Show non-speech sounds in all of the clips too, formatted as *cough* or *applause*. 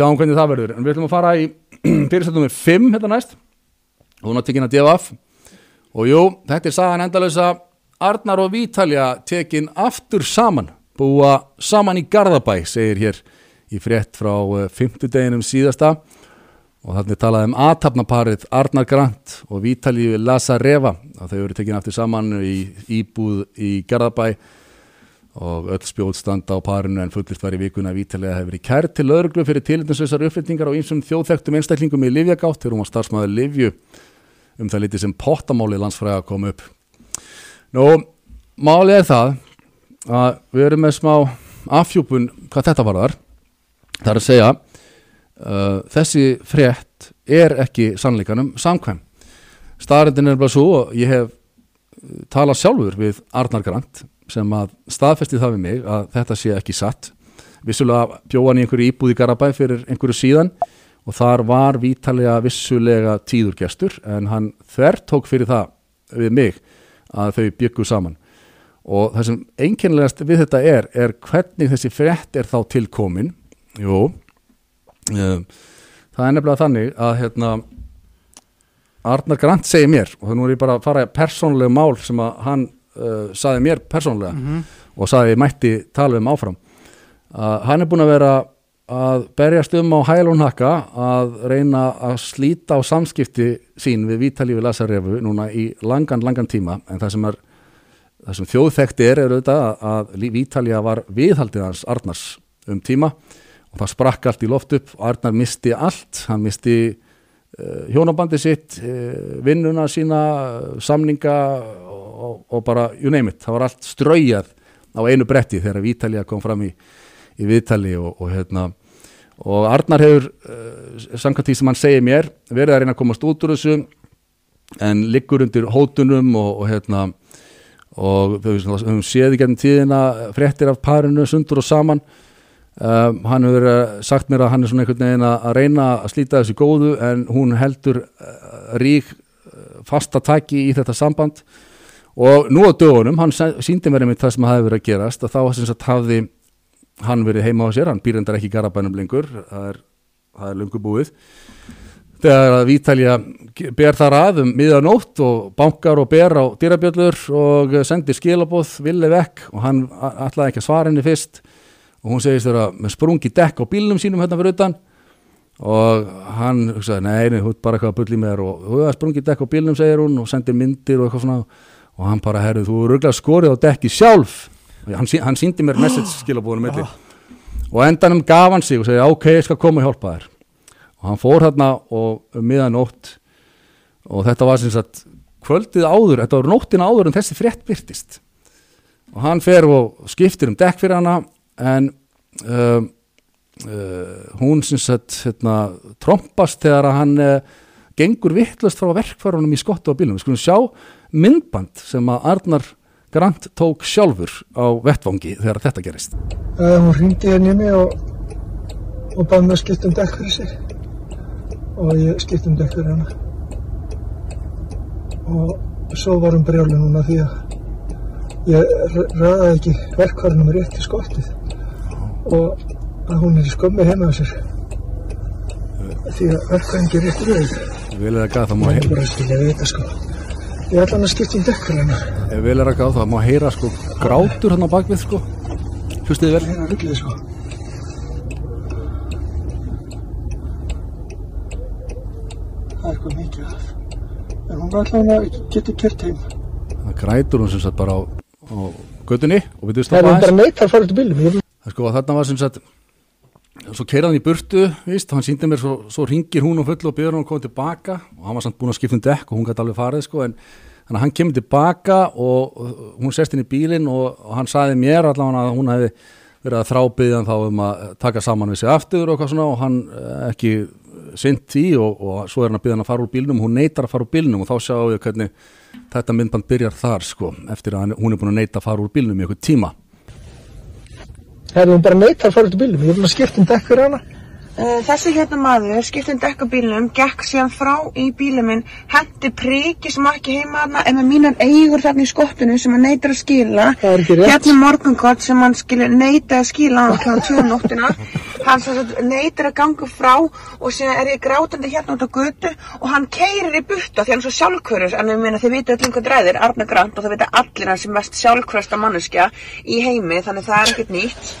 sjáum hvernig það verður. En við ætlum að fara í fyrirstættum með 5 hérna næst. Á tekinn að DFF og jú, þetta er sagan endalösa Arnar og Vítalja tekinn aftur saman búa saman í Garðabæ segir hér í frétt frá fymtudeginum síðasta. Og þannig talaði um aðtapnaparið Arnar Grant og Vítalíu Lazareva að þau eru tekinn aftur saman í íbúð í Garðabæ og öll spjóð standa á parinu en fullist var í vikuna að Vítalíu hefur verið kært til öðruglu fyrir tilitnusessar uppfyltingar á einsum þjóðþektum einstaklingum í Livjagátt þegar hún var starfsmæður Livju um það litið sem pottamáli landsfræða kom upp. Nú, málið er það að við erum með smá afhjúpun hvað þetta var þar það er að segja uh, þessi frétt er ekki sannleikanum samkvæm. Staðarindin er bara svo og ég hef talað sjálfur við Arnar Grant sem að staðfesti það við mig að þetta sé ekki satt. Vissulega bjóðan í einhverju íbúði Garabæ fyrir einhverju síðan og þar var vítalega vissulega tíðurgestur en hann þver tók fyrir það við mig að þau byggu saman. Og það sem einkennilegast við þetta er er hvernig þessi frétt er þá tilkomin jú um, það er nefnilega þannig að hérna Arnar Grant segir mér og nú er ég bara að fara persónlega mál sem að hann uh, saði mér persónlega mm -hmm. og saði ég mætti tala um áfram. Að hann er búin að vera að berjast um á hælunhakka að reyna að slíta á samskipti sín við Vítalífi Lasarefu núna í langan, langan tíma. En það sem er það sem þjóðþekti er er auðvitað að Vítalíja var viðhaldið hans Arnars um tíma. Og það sprakk allt í loft upp. Arnar misti allt, hann misti uh, hjónabandi sitt uh, vinnuna sína samninga og, og bara, you name it, það var allt ströyjað á einu bretti þegar Vítalíja kom fram í, í viðtali og, og hérna. Og Arnar hefur uh, samkvæmt því sem hann segir mér verið að reyna að komast út úr þessu en liggur undir hótunum og, og hérna og við höfum séð í gennum tíðina fréttir af parinu sundur og saman um, hann hefur uh, sagt mér að hann er svona einhvern veginn að reyna að slíta þessu góðu en hún heldur uh, rík fasta taki í þetta samband. Og nú á dögunum, hann síndi mér einmitt það sem hafi verið að gerast að þá sem sagt hafði hann verið heima á sér, hann býrendar ekki garabænum lengur, það er, það er lengur búið. Þegar að Vítalja ber þar að um miðanótt og bankar og ber á dýrabjöllur og sendir skilabóð villi vekk og hann ætlaði ekki að svara henni fyrst og hún segist þeirra með sprungi dekk á bílnum sínum hérna fyrir utan. Og hann hugsaði, nei, hún bara eitthvað að bulli með þér og þú hefði sprungið dekk á bílnum, segir hún og sendir myndir og eitthvað svona. Og hann bara, herru, þú er röglega skorið á dekki sjálf. Hann, hann síndi mér message *gasps* skilabóðunum milli. Og endanum gaf hann sig og segi, ok, ég skal koma og hjálpa þér. Og hann fór hérna og um miðanótt og þetta var sem sagt kvöldið áður, þetta var nóttin áður en þessi frétt byrtist og hann fer og skiptir um dekk fyrir hana en um, uh, hún sem sagt hérna, trompast þegar að hann uh, gengur vittlust frá verkfærunum í skottu á bílunum, við skulum sjá myndband sem að Arnar Grant tók sjálfur á vettvangi þegar þetta gerist. Uh, hún hrýndi henni mig og, og bæði mig að skipta um dekk fyrir sig. Og ég skipta um dekk fyrir hana. Og svo var hún brjáli núna því að ég ræði ekki verkvarnum rétt í skottið og að hún er í skömmi heima á sér. Því að verkvarn ekki rétt rauð. Vil er að gaf það má heyra. sko. Ég ætla hann að skipta um dekk fyrir hana Ef vil er að gaf það má heyra sko. Grátur hann á bakvið sko. Hlustið vel? Hérna rullið sko. Það er eitthvað mikið af. En hún ætla hann að geta kert heim. Það grætur hún sem sagt bara á, á göttunni og við það stoppa er bara neitt að fara út í bílum ég Það sko þarna var sem sagt svo keiraði hann í burtu, víst, hann síndi mér svo, svo ringir hún og full og byrður hann að koma tilbaka. Og hann var samt búin að skipta um dekk og hún gæti alveg farið sko en þannig að hann kemur tilbaka og og hún sest inn í bílinn og, og hann sagði mér allavega að hún hefði verið að þrábiðjan þá um að taka saman við sig aftur og eitthvað svona og hann eh, ekki sint því og, og svo er hann að byggja hann að fara úr bílnum hún neytar að fara úr bílnum og þá sjáum við hvernig þetta myndband byrjar þar sko eftir að hún er búin að neyta að fara úr bílnum í eitthvað tíma Er hún bara neitt að fara út í bílum, ég er búin að skipta um dekk fyrir hana þessi hérna maður skipti um dekk á bílnum, gekk síðan frá í bílum minn, hendi priki sem á ekki heima þarna, en með mínar eigur þarna í skottinu sem hann neytar að skila. Það er ekki rétt. Hérna morgunkort sem hann skilur neyta að skila á kl. 2 um nóttina. Hann svo neytar að ganga frá og síðan er ég grátandi hérna út á götu og hann keirir í butta því hann er svo sjálfkvörður, en við minna þið vita öll einhvern dræðir, Arna Grant og það vita allir hann sem mest sjálfkvörsta manneskja í heimi, þannig það er ekkert nýtt.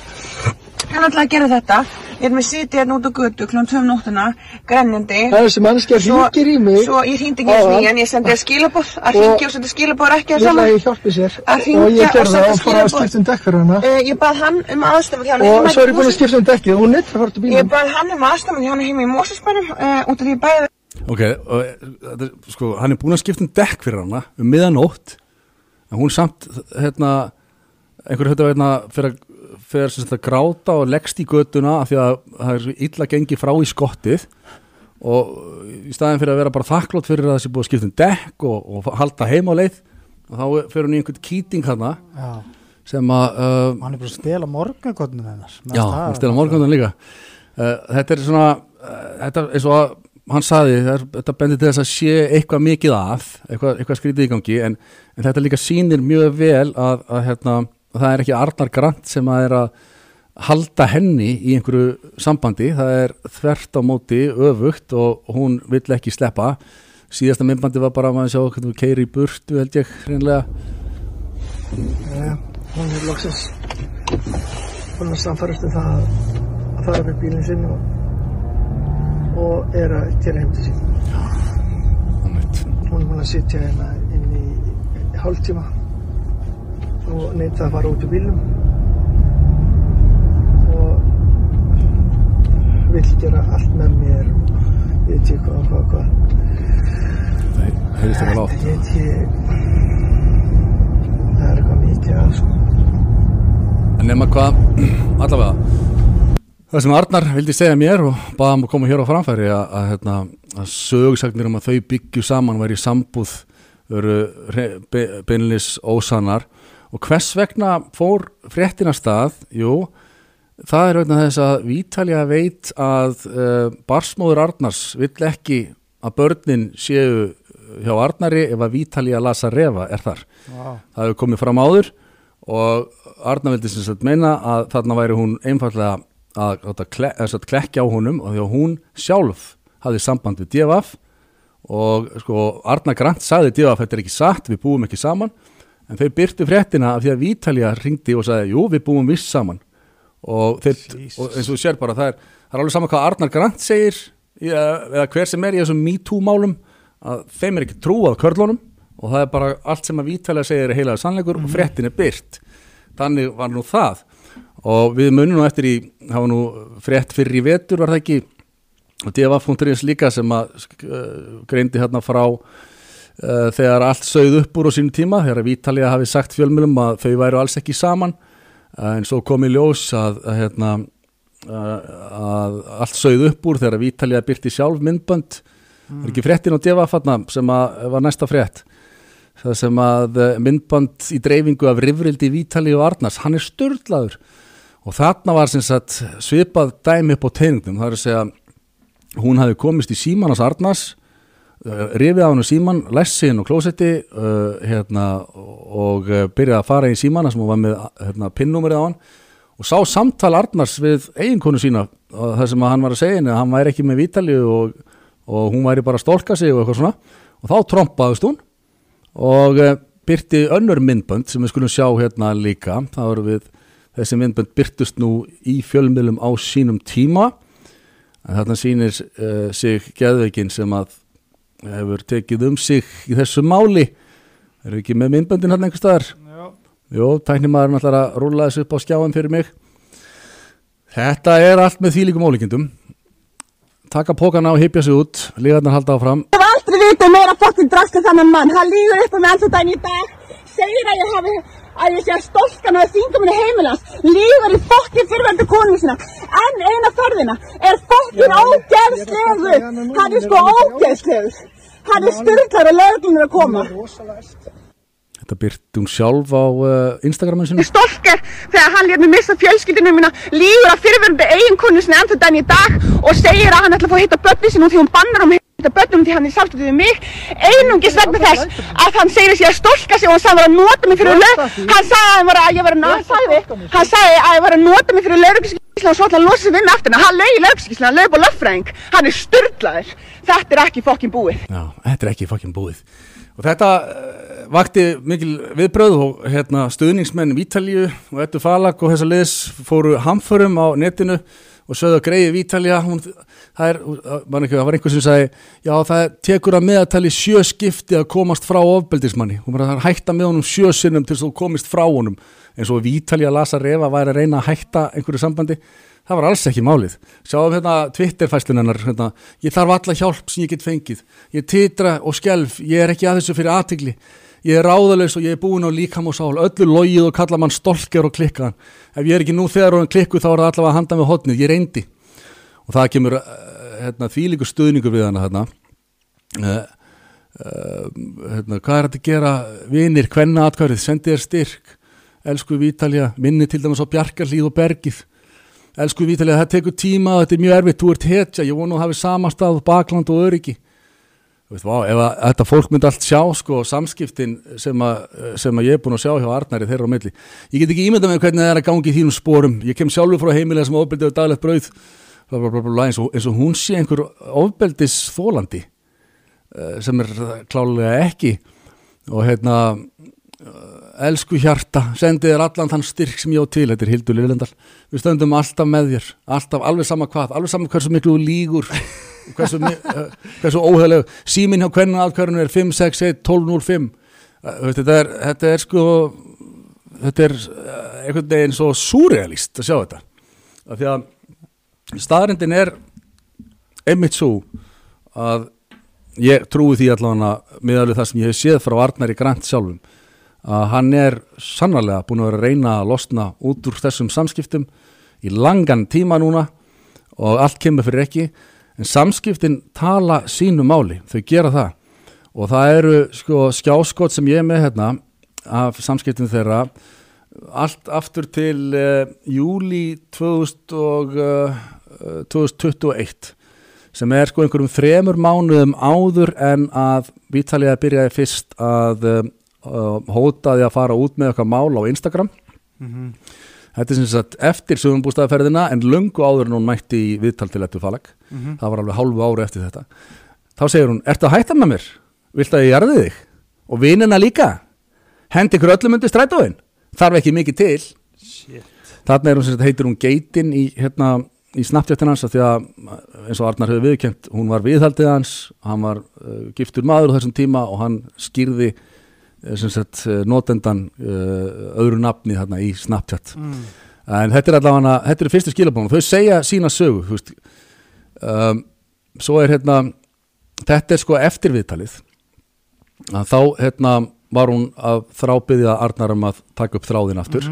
Hann ætlaði að gera þetta, ég er með sitið hérna út á götu kl. 2 um nóttina, grennjandi. Það er þessi mannskja hringir í mig. Svo ég hringdi ekki eins og en ég sendi að skilabóð, að hringja og sendi skilabóð er ekki að Ég ætla sama. að ég hjálpi sér Að hringja og ég og gerði það og fór að skipta um dekk fyrir hana Uh, ég bað hann um aðstöfum því hann og svo er ég búin að skipta um dekkið og hún neitt að fara til Ég bílum bað hann um aðstöfum því hann er heima í Mósusbænum uh, út af því ég bæði Ok, og, eh, er, sko, hann er búin að skipta um dekk fyrir hana um miðanótt en hún samt, hérna einhver höfðu hérna fyrir, fyrir sem sagt að gráta og leggst í götuna af því að það er svo illa gengi frá í skottið. Og í staðin fyrir að vera bara þakklótt fyrir að það sé búið að skipta um dekk og, og halda heim á leið og þá fyrir hún í einhvern kýting hana Já, sem að uh, hann er bara að stela morgangotnum hennar Já, hann stela morgundan líka. Uh, Þetta er svona uh, þetta er og að hann saði þetta bendir til þess að sé eitthvað mikið að eitthvað, eitthvað skrítið í gangi en, en þetta líka sýnir mjög vel að, að, hérna, það er ekki Arnar Grant sem að er að halda henni í einhverju sambandi. Það er þvert á móti öfugt og hún vill ekki sleppa. Síðasta myndbandi var bara að maður sjá hvernig við keiri í burtu held ég hreinlega. Já, hún er loksins búin að samfærast um það að fara upp í bílinn sinn og, og er að gera heim til sín. Einmitt. hún er búin að sitja hérna inn í, í hálftíma og neita að fara út úr bílnum. Og vill gera allt með mér. Og ég veit ekki hvað, hvað, hvað. Það heyrðist ekki látt ég veit ekki. Það er eitthvað mikið að sko. En nema hvað, allavega. Það sem Arnar vildi segja mér og baða hann að koma hér á framfæri að, að, hérna, að sögsagnir um að þau byggju saman væri sambúð veru beinlis ósannar og hvers vegna fór fréttina stað, jú það er vegna þess að Vítalja veit að uh, barsmóður Arnars vill ekki að börnin séu hjá Arnari ef að Vítalja lasa refa er þar. Vá, það hefur komið fram áður og Arna vildi sem sagt meina að þarna væri hún einfallega að, að, kle, að klekja á honum og því að hún sjálf hafði samband við DFF og sko Arna Grant sagði DFF þetta er ekki satt, við búum ekki saman en þau byrtu fréttina af því að Vítalja ringdi og sagði, jú við búum viss saman. Og, þeir, og eins og þú sér bara það er, það er alveg saman hvað Arnar Grant segir eða hver sem er í þessum MeToo málum að þeim er ekki trúað körlunum og það er bara allt sem að Vítalja segir er heilaður sannleikur og fréttin er byrt þannig var nú það. Og við munum nú eftir í hafa nú frétt fyrir í vetur var það ekki? Og DFF.is líka sem að uh, greindi hérna frá þegar allt sögð upp úr á sínum tíma þegar Vítalja hafi sagt fjölmjölum að þau væru alls ekki saman uh, en svo kom í ljós að, að, hérna, uh, að allt sögð upp úr þegar Vítalja byrti sjálf myndbönd. Mm. er ekki fréttin á þarna sem var næsta frétt. Það sem að eh, myndband í dreifingu af rifrildi Vítali og Arnars, hann er störlaður og þarna var sagt svipað dæmi upp á teiningum, það er að segja hún hafi komist í síman hans Arnars rifið á hann síman, læst sig inn á klósetti uh, hérna, og uh, byrjaði að fara í símana sem hún var með hérna, pinnúmerið á hann og sá samtal Arnars við eiginkonu sína það sem hann var að segja henni að hann væri ekki með Vítali og, og hún væri bara að stólka sig og eitthvað svona. Og þá trompaðust hún og uh, byrti önnur myndbönd sem við skulum sjá hérna líka. Það voru við, þessi myndbönd byrtust nú í fjölmiðlum á sínum tíma. En þarna sýnir uh, sig geðveikin sem að hefur tekið um sig í þessu máli. Eru ekki með myndböndin hérna einhver staðar? Já, Jó, tæknimaðurinn ætlar að rúlla þessu upp á skjáin fyrir mig. Þetta er allt með þýlíkum ólíkindum. Taka pókana og hypja sig út Líðarnar halda áfram. Ég hef aldrei vitað meira fokkin drast en þannig mann. Hann lígur upp á mig alltaf daginn í dag. Segir að ég hafi, að ég sé að stolkan og að þinga minni heimilans. Lígur í fokkin fyrirvendu konum sína. En eina förðina er fokkin ógeðslegur. Hann er sko ógeðslegur. Hann er styrklar og löglunir að koma. Þetta byrti hún sjálf á uh, Instagramin sinu stolker þegar hann létt mig missa fjölskyldinu mína lígur að fyrirverandi eiginkonu sinni ennþá dæn í dag og segir að hann ætla að fá að hitta börni sinni því hún bannar um að hitta börnum því hann er samstöðið við mig. Einungis vegna þess að hann segir sig að stolka sig og hann sagði að hann var að nota mig fyrir lög hann sagði að, hann var að ég var að ná- sagði, hann sagði að ég var að nota mig fyrir lögreglskísla og svo ætla að losa sig við mig aftur. Hann lög í lögreglskísla, hann lög á lögfræðing. Hann er sturdlaður, þetta er ekki fokkin búið. Já, þetta er ekki fucking búið. Og þetta vakti mikil viðbröð og hérna, stuðningsmenn Vítalíu og Ettu Falag og þessa liðs fóru hamförum á netinu og sögðu að greiði Vítalía hún, það, er, man ekki, það var einhver sem sagði já það tekur að meðatali sjö skipti að komast frá ofbeldismanni. Hún var að hætta með honum sjö sinnum til að þú komist frá honum. Eins og Vítalía Lasa Refa væri að reyna að hætta einhverju sambandi það var alls ekki málið. Sjáum hérna Twitter-fæslun hennar hérna, ég þarf alla hjálp sem ég get fengið. Ég titra og skelf, ég er ekki að þessu fyrir aðtigli ég er ráðalaus og ég er búin á líkam og sál öllu logið og kalla mann stolker og klikkaðan ef ég er ekki nú þegar og hann klikku þá er það allavega að handa með hotnið, ég reyndi. Og það kemur uh, hérna, þvílíkur stuðningur við hana hérna. uh, uh, hérna, hvað er þetta að gera? Vinir, hvenna atkvarið, sendi þér styrk. Elsku Vítalja, minni til dæmis á Bjarkarlíð og Bergið. Elsku Vítalja, það tekur tíma þetta er mjög erfitt, þú ert hetja, ég vonu að hafi samastað bakland og öryggi veist, vá, ef að þetta fólk myndi allt sjá sko, samskiptin sem að, sem að ég er búin að sjá hjá Arnari þeirra á milli. Ég get ekki ímyndað með hvernig það er að gangi í þínum sporum. Ég kem sjálfur frá heimilega sem ofbeldið daglegt brauð. Bla, bla, bla, eins, og, eins og hún sé einhver ofbeldis þólandi sem er klálega ekki. Og hérna elsku hjarta, sendi þér allan þann styrk sem ég á til, þetta er Hildur Lillendal við stöndum alltaf með þér, alltaf alveg sama hvað, alveg sama hversu miklu lígur *laughs* hversu, uh, hversu óhæðlega síminn hjá hvernig aðkvörðinu er 561 1205 uh, þetta, er, þetta er sko þetta er einhvern veginn svo súrealist að sjá þetta. Af því að staðrindin er einmitt svo að ég trúi því allavega miðalveg það sem ég hef séð frá Arnari Grant sjálfum að hann er sannarlega búin að vera að reyna að losna út úr þessum samskiptum í langan tíma núna og allt kemur fyrir ekki. En samskiptin tala sínu máli, þau gera það. Og það eru sko skjáskot sem ég er með hérna af samskiptin þeirra. Allt aftur til uh, júli 2000 og, uh, uh, 2021 sem er sko einhverjum þremur mánuðum áður en að Vítalið byrjaði fyrst að uh, uh, hótaði að fara út með eitthvað mál á Instagram Þetta er sem sagt eftir sögumbústaðaferðina en löngu áður en hún mætti í viðtal til Ettu Falag það var alveg hálfu ári eftir þetta þá segir hún, ertu að hætta með mér? Viltu að ég jarði þig? Og vinina líka? Hendi ykkur öllum undir strætóin? Þarf ekki mikið til Þarna er hún sem sagt heitir hún Geitin í, hérna, í Snapchatin hans af því að eins og Arnar hefur viðkjönt hún var viðhaldið hans, hann var uh, giftur maður á þessum tíma og hann skýrði uh, sagt uh, notendan uh, öðru nafni þarna í Snapchat. En þetta er allavega þetta eru fyrstu skilabónu, þau segja sína sögu þú veist. Um, svo er hérna þetta er sko eftir viðtalið að þá hérna var hún að þrábyðja Arnar um að taka upp þráðin aftur.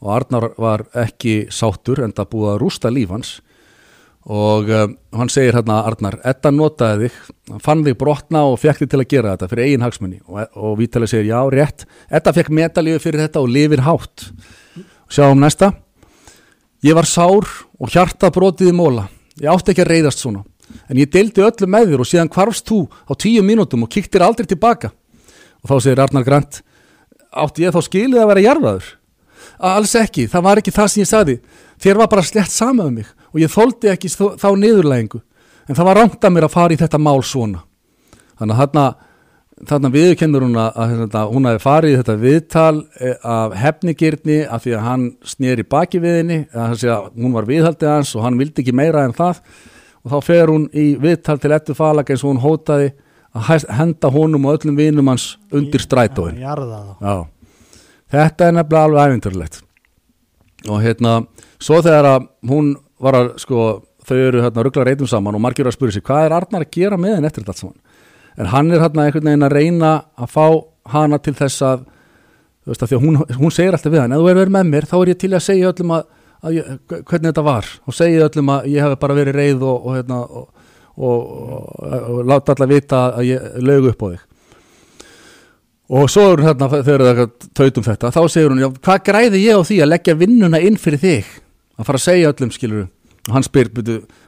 Og Arnar var ekki sáttur en það búið að rústa líf hans og um, hann segir hérna Arnar, Edda notaði þig fann þig brotna og fekk þig til að gera þetta fyrir eigin hagsmunni og, og Vítalið segir já, rétt, Edda fekk metalífi fyrir þetta og lifir hátt. Sjáum næsta. Ég var sár og hjarta brotið í móla ég átti ekki að reyðast svona. En ég deildi öllu með þér og síðan hvarfst þú á tíu mínútum og kíktir aldrei tilbaka. Og þá segir Arnar Grant átti ég þá skilið að vera jarðaður alls ekki, það var ekki það sem ég sagði. Þér var bara slett sama um mig og ég þóldi ekki þá niðurlægingu. En það var rangt að mér að fara í þetta mál svona. Þannig að þarna þarna viðurkennur hún að, hún hafi farið í þetta viðtal eh, af hefnigirni af því að hann sneri baki við henni að að að hún var viðhaldið hans og hann vildi ekki meira en það. Og þá fer hún í viðtal til ettu falag eins og hún hótaði að henda honum og öllum vinum hans undir strætóin. Já, þetta er nefnilega alveg æfintörlegt og hérna svo þegar að hún var að sko, þau eru hérna ruggla reytum saman og margir að spyrja sig hvað er Arnar að gera með henn eftir þetta saman? En hann er hérna einhvern veginn að reyna að fá hana til þess að þú veist að því að hún, hún segir alltaf við hann ef þú er verið með mér þá er ég til að segja öllum að, að ég, hvernig þetta var og segja öllum að ég hef bara verið reið og, og, hérna, og, og, og láta alla vita að ég lögu upp á þig og svo er hún þarna þegar það tautum þetta þá segir hún, já, hvað græði ég á því að leggja vinnuna inn fyrir þig? Að fara að segja öllum skilur og hann spyr,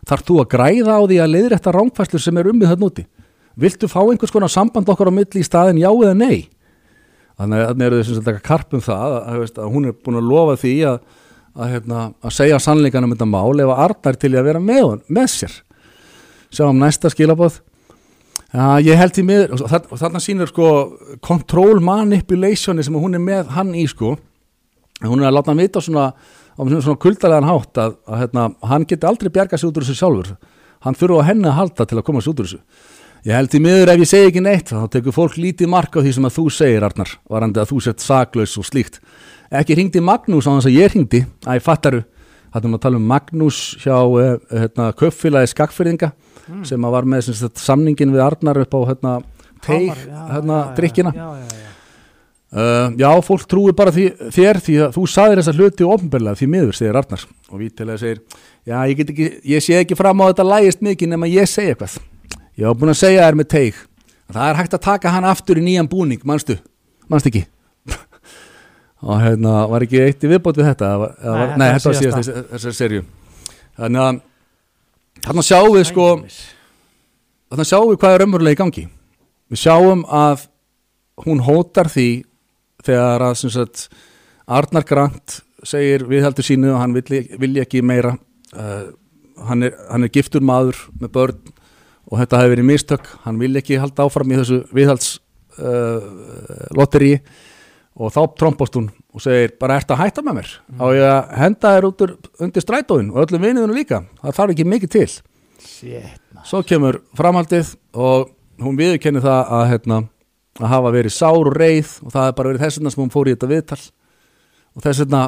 þarf þú að græða á því að leiðrætta rángfæslur sem er ummið þarna úti? Viltu fá einhvers konar samband okkar á milli í staðin já eða nei? Þannig að þannig eru þessum þetta karpum það að, að, að hún er búin að lofa því að, að, hérna, að segja sannleikan um þetta mál ef að Arnar til að vera með, með sér. Sjáum næsta skilabóð Já, ég held í miður og, þarna, og þarna sýnir sko control manipulationi sem hún er með hann í sko. Hún er að láta hann vita svona á svona, kuldalegan hátt að, að hérna, hann geti aldrei bjargað sér út úr þessu sjálfur. Hann þurfa á henni að halda til að koma sér út úr þessu. Ég held í miður ef ég segi ekki neitt þá tekur fólk lítið mark á því sem að þú segir Arnar, varandi að þú sett saklaus og slíkt. Ekki ringdi Magnús á þess að ég ringdi, æ, fattaru er að tala um Magnús hjá uh, hérna, köffélagi skakfyrðinga sem að var með sem sagt, samningin við Arnar upp á hérna, teig, hérna, drikkina já, já, já. Uh, já, fólk trúir bara því, þér því að þú saðir þessa hluti ofnbörlega því miður, segir Arnar. Og Vítilega segir, já, ég, ekki, ég sé ekki fram á þetta lægist mikið nema ég segi eitthvað. Ég var búin að segja þér með teig. Að það er hægt að taka hann aftur í nýjan búning manstu, manstu ekki og hérna var ekki eitt í viðbót við þetta? Var- Nei, nei, þetta var síðast þessari serju þannig að þarna sjáum við sko þarna sjáum við hvað er raunverulega í gangi. Við sjáum að hún hótar því þegar að sem sagt, Arnar Grant segir viðhaldur sínu og hann vilji, vilji ekki meira. Uh, hann, er, hann er giftur maður með börn og þetta hefur verið mistök. Hann vilji ekki halda áfram í þessu viðhalds uh, lotteri og þá trompast hún og segir bara ert að hætta með mér? Á ég að henda þér út undir strætóin og öllum viniðinu líka? Það þarf ekki mikið til. Shit. Svo kemur framhaldið og hún viðurkenni það að, hérna, að hafa verið sár og reið og það er bara verið þess vegna sem hún fór í þetta viðtal og þess vegna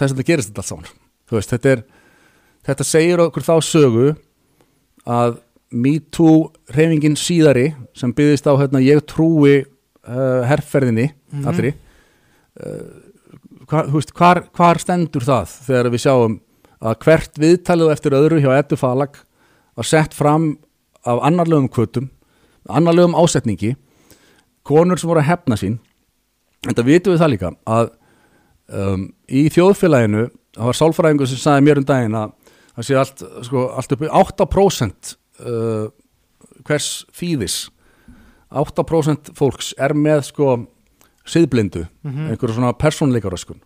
þess vegna gerist þetta allt saman. Veist, þetta, er, þetta segir okkur þá sögu að MeToo reyfingin síðari sem byggðist á hérna, ég trúi uh, herrferðinni allri. Uh, hvar, veist, hvar, hvar stendur það þegar við sjáum að hvert viðtalið eftir öðru hjá Eddu Falag var sett fram af annarlegum kvötum, annarlegum ásetningi konur sem voru að hefna sín? En það vitum við það líka að um, í þjóðfélaginu það var sálfræðingur sem sagði mér um daginn að það sé allt, sko, allt upp í 8% uh, hvers þýðis 8% fólks er með sko siðblindu, einhverju svona persónleikaröskun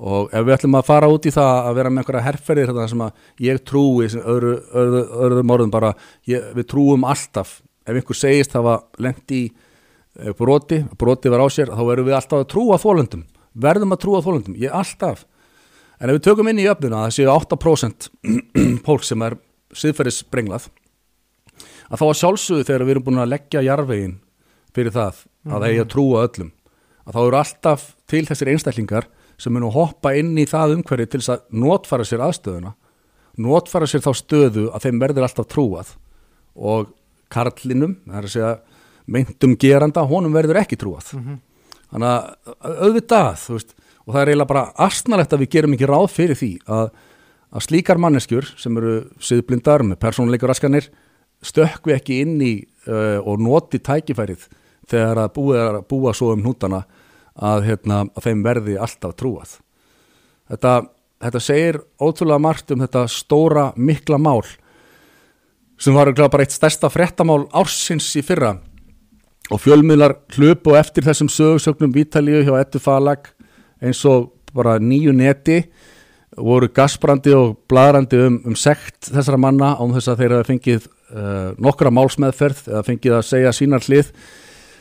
og ef við ætlum að fara út í það að vera með einhverja herferðir þetta sem að ég trúi sem öðru, öðru, öðrum orðum bara ég, við trúum alltaf. Ef einhver segist hafa lent í eh, broti, broti var á sér þá verðum við alltaf að trúa þólendum verðum að trúa þólendum, ég alltaf. En ef við tökum inn í öfnuna að það séu 8% *clears throat* fólk sem er siðferðisbrenglað að þá að sjálfsögðu þegar við erum búin að leggja jarvegin fyrir það að það eigi að trúa öllum að þá eru alltaf til þessir einstaklingar sem munu hoppa inn í það umhverfi til þess að notfara sér aðstöðuna notfara sér þá stöðu að þeim verður alltaf trúað. Og karlinum, það er að segja meintum geranda, honum verður ekki trúað. Þannig að auðvitað, veist, og það er eiginlega bara astnalegt að við gerum ekki ráð fyrir því að, að slíkar manneskjur sem eru siðblindar með persónuleikur raskanir stökkvi ekki inn í uh, og noti tækifærið þegar að búa, að búa svo um hnútana að, hérna, að þeim verði alltaf trúað. Þetta, þetta segir ótrúlega margt um þetta stóra mikla mál sem var bara eitt stærsta fréttamál ársins í fyrra. Og fjölmiðlar hlupu eftir þessum sögursögnum Vítalíu hjá Ettu Falag eins og bara nýju neti voru gasbrandi og bladrandi um, um sekt þessara manna án þess að þeir hafa fengið uh, nokkra málsmeðferð eða fengið að segja sínar hlið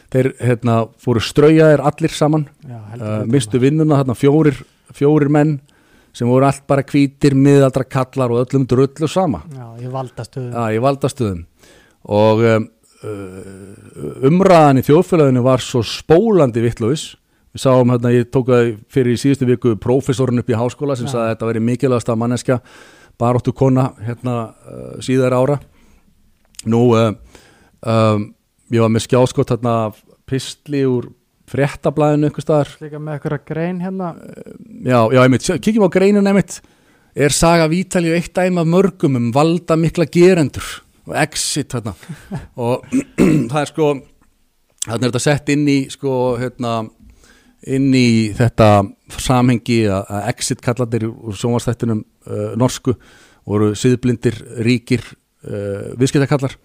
þeir hérna, fóru straujaðir allir saman Já, uh, betur. mistu vinnuna þarna fjórir, fjórir menn sem voru allt bara hvítir miðaldra kallar og öllum drullu sama Já, ég valda stöðum. Já, í valdastöðum og um, umræðan í þjóðfélaginu var svo spólandi vittlaus við sáum hérna, ég tók það fyrir í síðustu viku prófessorinn upp í háskóla sem Já. sagði að þetta veri mikilvægast að manneskja baróttu kona hérna síðar ára nú um, ég var með skjáskot hérna pistli úr fréttablaðinu einhver staðar. Líka með eitthvað grein hérna. já, já, einmitt, kíkjum á greinun einmitt. Er saga Vítalíu eitt dæmi af mörgum um valda mikla gerendur og exit hérna *laughs* og *clears throat* það er sko þannig er þetta sett inn í sko, hérna, inn í þetta samhengi að exit kallandir úr sjónvastættunum uh, norsku voru siðblindir ríkir uh, viðskiptakallar.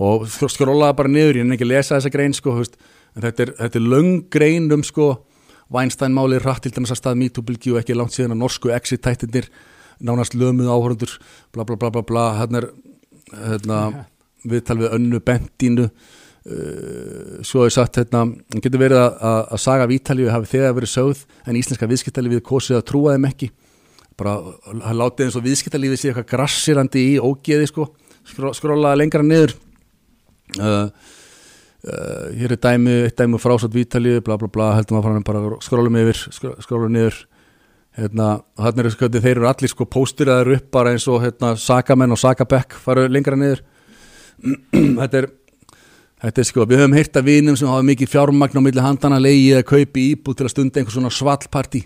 Og sk- skrólaði bara niður, ég er ekki að lesa þessa grein sko, veist, en þetta er, þetta er löng grein um sko, Weinstein máli rætt til dæmis að stað MeToo-bylgi og ekki langt síðan að norsku exit-tættinir nánast lömuð áhörundur bla bla bla bla bla hérna er hérna, viðtal við önnu Bentínu uh, svo er sagt hérna, getur verið að, að, saga Vítalíu hafi þegar verið sögð en íslenska viðskiptalífið kosið að trúa þeim ekki bara að láta eins og viðskiptalífið sé eitthvað grassirandi í ógeði sko, skró, skrólaða lengra niður. Uh, uh, hér er dæmi, eitt dæmi frá sátt Vítalíu, bla bla bla, heldum að fara bara skrólum yfir, skró- skrólum niður. Hérna, þarna eru sko, þeir eru allir sko póstiraður upp bara eins og hérna, sakamenn og sakabekk fara lengra niður. *clears throat* Þetta er þetta er sko, við höfum heyrt af vinum sem hafa mikið fjármagn á milli handana leigið að kaupi íbúð til að stunda einhver svona svallparti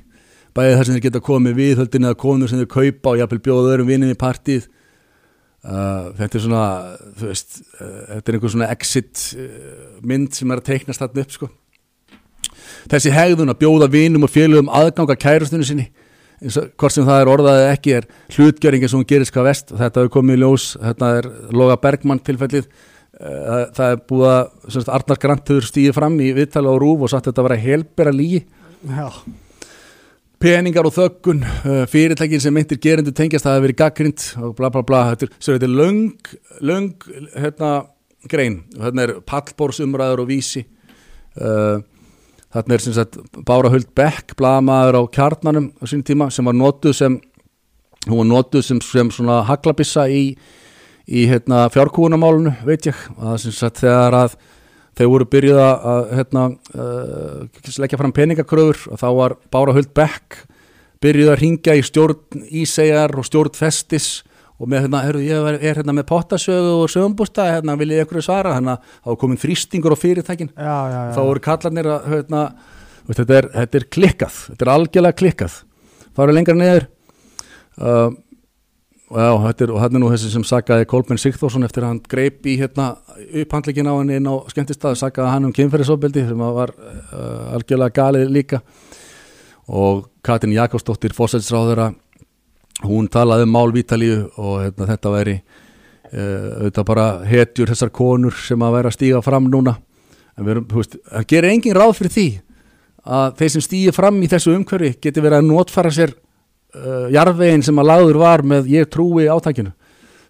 bæðið þar sem þeir geta komið viðhöldin eða konur sem þeir kaupa og jafnvel bjóða öðrum vinum í partíð uh, þetta er svona veist, uh, þetta er einhver svona exit uh, mynd sem er að teiknast þarna upp sko. Þessi hegðun að bjóða vinum og félögum aðganga kærustunni sinni hvort sem það er orðaðið ekki er hlutgjöringin sem hún gerist hvað vest þetta hefur komið í ljós, þetta er Loga Bergmann tilfellið. Eh, það er búið að Arnar Grantur stíði fram í viðtali á Rúf og sagt að þetta að helbera lígi Já, peningar og þökkun uh, fyrirtækin sem meintir gerendur tengjast það hefur verið gaggrind og bla bla bla. Þetta er, þetta er löng, löng hérna, grein. Þarna er pallbórsumræður og vísi. Uh, þarna er sem sagt Bára Huld Beck blamaður á kjarnanum á sín tíma sem var notuð sem hún var notuð sem, sem svona haglabissa í, í hérna, fjárkúunamálunu veit ég. Og það sem sagt þegar að þeir voru byrjuð að hérna, uh, leggja fram peningakröfur og þá var Bára Huld Beck byrjuð að ringja í stjórn Ísegjar og stjórn Festis og með hérna, heyrðu, ég er, er hérna með pottasögu og sögumbústa, hérna vil ég ykkur svara? Hérna, þá komin þrýstingur á fyrirtækin. Já, já, já. þá voru kallarnir að hérna, þetta, er, þetta er klikkað þetta er algjörlega klikkað. Fara lengra niður. Uh, já, þetta er, og þetta er nú þessi sem sakaði Kolben Sigþórsson eftir að hann greip í hérna upphandleikin á henni inn á skemmtistað sakaði hann um kynferðisofbeldi sem að var uh, algjörlega galið líka. Og Katrin Jakobsdóttir fósætsráðura hún talaði um málvítalíu og hérna, þetta væri uh, auðvitað bara hetjur þessar konur sem að vera að stíga fram núna. En við erum, þú veist, það gerir engin ráð fyrir því að þeir sem stígi fram í þessu umhverfi geti verið að notfara sér uh, jarðvegin sem að lagður var með ég trúi átækinu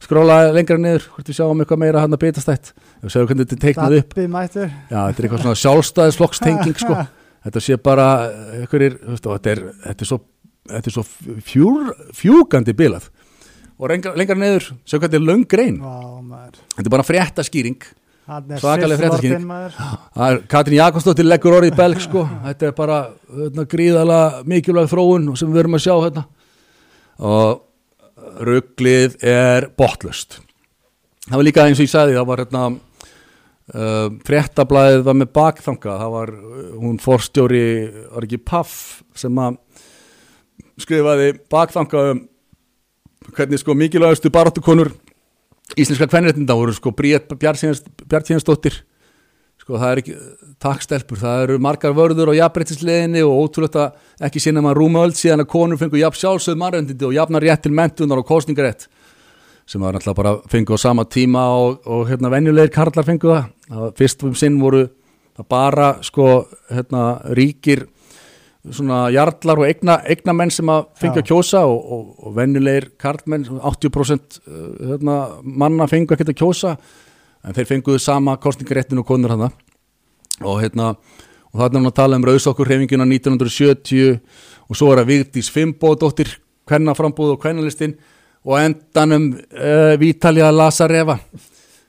skróla lengra niður, hvort við sjáum eitthvað meira hann að bitastætt, við sjáum hvernig þetta er teiknað upp. Já, þetta er eitthvað svona sjálfstæðisflokkstenging sko, *laughs* þetta sé bara einhverjir, þetta er, þetta er svo, þetta er svo fjúr, fjúgandi bilað. Og lengra, lengra niður, sjáum hvernig þetta er löng grein. Maður. Þetta er bara fréttaskýring. Hann Svakaleg fréttaskýring. Sith-lordinn, maður. Það er Katrín Jakobsdóttir leggur orðið í belg sko. *laughs* þetta er bara hérna, gríðala mikilvæg þróun sem við verum að sjá hérna. og rugglið er botlust það var líka eins og ég sagði það var hérna uh, fréttablaðið var með bakþanga það var uh, hún forstjóri var ekki Paff sem að skrifaði bakþanga um hvernig sko mikilvægastu baráttukonur íslenska kvennréttinda voru sko Bjartíðansdóttir sko það er ekki takkstelpur, það eru margar vörður á jafnbreytisleginni og ótrúlega ekki sinna maður rúmaöld síðan að konur fengu jafn sjálfsögð mannréttindi og jafnar rétt til mentunar og kostningarétt sem var náttúrulega bara fengu á sama tíma og, og hérna venjulegir karlar fengu það, það fyrst um sinn voru það bara sko hérna ríkir svona jarlar og eigna, eignamenn sem að fengja að kjósa og, og, og venjulegir karlmenn 80% uh, hérna, manna fengu að geta kjósa en þeir fenguðu sama kostningaréttin og konur hann og hérna og þarna er hann að tala um rauðsokkur hreyfinguna 1970 og svo er að Vigdís Fimbódóttir kvennaframbúð og kvennalistin og endanum uh, Vítalja Lasareva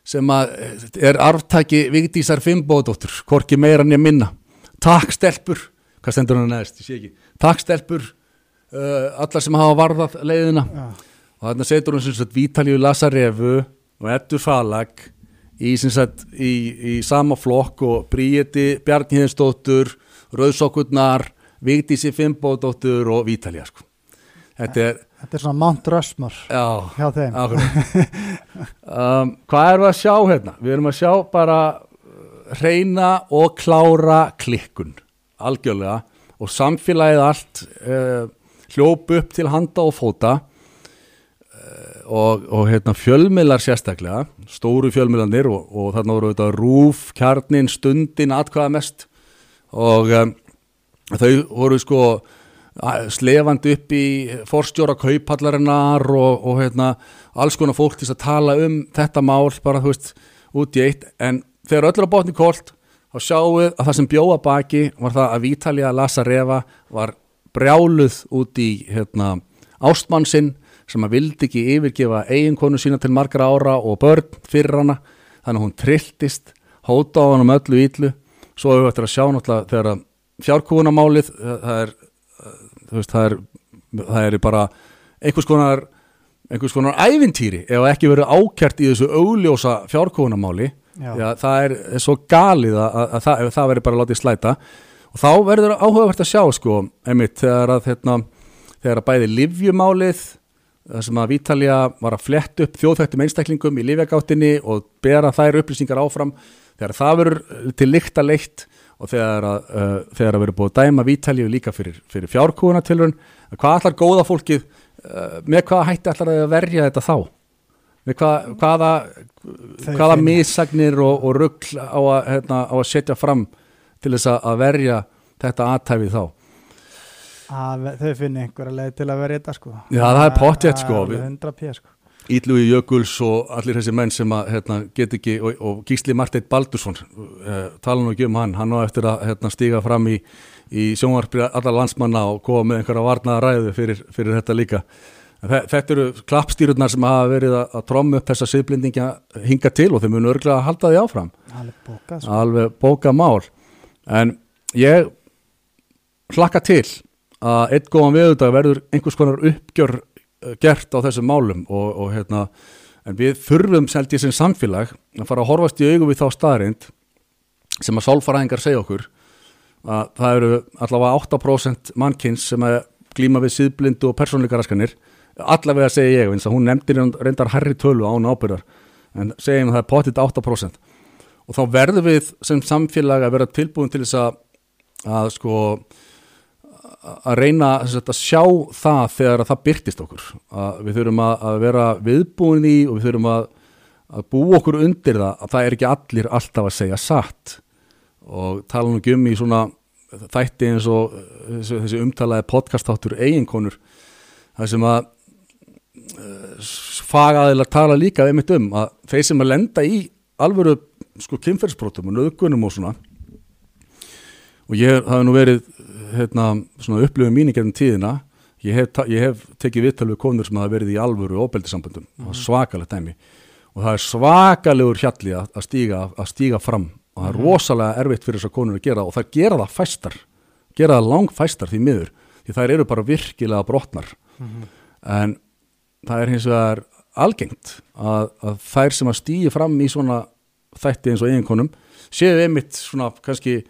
sem að eh, er arftaki Vigdísar Fimbódóttir hvorki meira en ég minna. Takk stelpur hvað stendur hann neðst, ég sé ekki. Takk stelpur uh, allar sem hafa varðað leiðina. Já. og þarna setur hún sem sagt Vítalju Lasarevu og Eddur Falag í, sagt, í, í sama flokk og Bríeti Bjarnhíðinsdóttur Rauðsokkurnar Vigdísi Fimbódóttur og Vítalja sko. þetta er Þetta er svona Mount Rushmore já, hjá þeim. *laughs* um, hvað erum við að sjá hérna? Við erum að sjá bara uh, reyna og klára klikkun algjörlega og samfélagið allt uh, hljóp upp til handa og fóta uh, og, og hérna, fjölmiðlar sérstaklega stóru fjölmiðlanir og, og þarna voru þetta rúf, kjarnin, stundin atkvæða mest og um, þau voru sko slefandi upp í forstjóra kaupallarinnar og, og hérna, alls konar fólk til að tala um þetta mál bara þú veist út í eitt. En þegar öll er á botni kólt þá sjáum við að það sem bjóða baki var það að Vítalía Lazarefa var brjáluð út í hérna, ástmann sinn sem að vildi ekki yfirgefa eiginkonu sína til margra ára og börn fyrir hana. Þannig að hún trilltist hóta á hann um öllu íllu svo hefur við eftir að sjá náttúrulega þegar að fjárkúunamálið það er, eh, veist, það er það er bara einhvers konar einhvers konar ævintýri ef ekki verið ákjart í þessu augljósa fjárkúunamáli Já. Það er, svo galið að, að, að ef það verður bara látið slæta og þá verður áhugavert að sjá sko, einmitt þegar að hérna, þegar að bæði livjumálið sem að Vítalja var að flett upp þjóðþættum einstaklingum í livjagáttinni og bera þær upplýsingar áfram þegar það verður til líkta leitt og þegar að, uh, þegar að verður búið að dæma Vítalju líka fyrir, fyrir fjárkúuna tilrun hvað allar góða fólkið uh, með hvað hætti allar að verja þetta þá hvað, hvaða hvaða finna. missagnir og, og rugl á hérna, á að setja fram til þess að, verja þetta aðtæfið þá? Að þau finna einhverja leið til að vera þetta sko. Já, það er pottþétt, sko. Það Við- 100 p sko. Ítlugi Jökuls og allir þessi menn sem að hérna, get ekki, og, og Gísli Marteit Baldursson uh, tala nú ekki um hann, hann á eftir að hérna, stíga fram í, í sjónvarpri allar landsmanna og koma með einhverja varnaða ræðu fyrir, fyrir þetta líka Þetta eru klappstýrurnar sem hafa verið að, tromma upp þessa siðblendingja hinga til og þeir munu örglega að halda því áfram. Alveg bókað sko. alveg bóka mál. En ég hlakka til að einn góðan viðudag verður einhvers konar uppgjör eh, gert á þessum málum og, og hérna en við þurfum seldi sem samfélag að fara að horfast í augum við þá staðarind sem að sálfræðingar segja okkur að það eru allavega 8% mannkins sem að glíma við síðblindu og persónleikaraskanir allavega segja ég, eins að hún nefndir reyndar herri tölu án ábyrðar en segjum að það er potið 8% og þá verðum við sem samfélag að vera tilbúin til þess að, að sko að reyna að sjá það þegar að það byrtist okkur. Að við þurfum að, vera viðbúin í og við þurfum að, að búa okkur undir það að það er ekki allir alltaf að segja satt. Og tala nú ekki um í svona þætti eins og þessi umtalaði podcastáttur eiginkonur það sem að fagaðilega tala líka einmitt um að þeir sem að lenda í alvöru sko kynferðsbrotum og nöðgunum og svona og ég hafi nú verið hérna, svona upplifum mín í gerðin tíðina ég hef, ég hef tekið viðtal við konur sem hafa verið í alvöru óbeldisamböndum mm -hmm. svakalegt dæmi og það er svakalegur hjalli að, að, stíga, að stíga fram og það er rosalega erfitt fyrir þessar konur að gera og það gera það fæstar gera það langfæstar því miður því þær eru bara virkilega brotnar. En það er hins vegar algengt að, að þær sem að stígi fram í svona þætti eins og eiginkonum séu einmitt svona kannski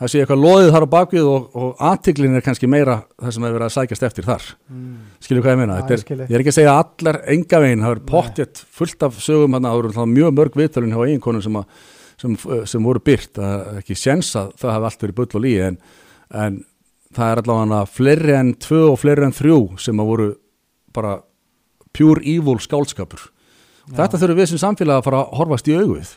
það sé eitthvað loðið þar á bakvið og, og aðtiklin er kannski meira það sem hefur verið að sækjast eftir þar. Mm. skilju hvað ég meina, Þetta ég er, ég er ekki að segja að allar enga veginn, það er pottjett fullt af sögum hann, það voru náttúrulega mjög mörg viðtölun hjá eiginkonum sem, að, sem, sem voru byrt, það er ekki séns að það hafi allt verið bull og líi en, en það er allavega fleiri en tvö og fleiri en þrjú sem að voru bara pure evil skálskapur þetta þurfum við sem samfélag að fara að horfast í augu við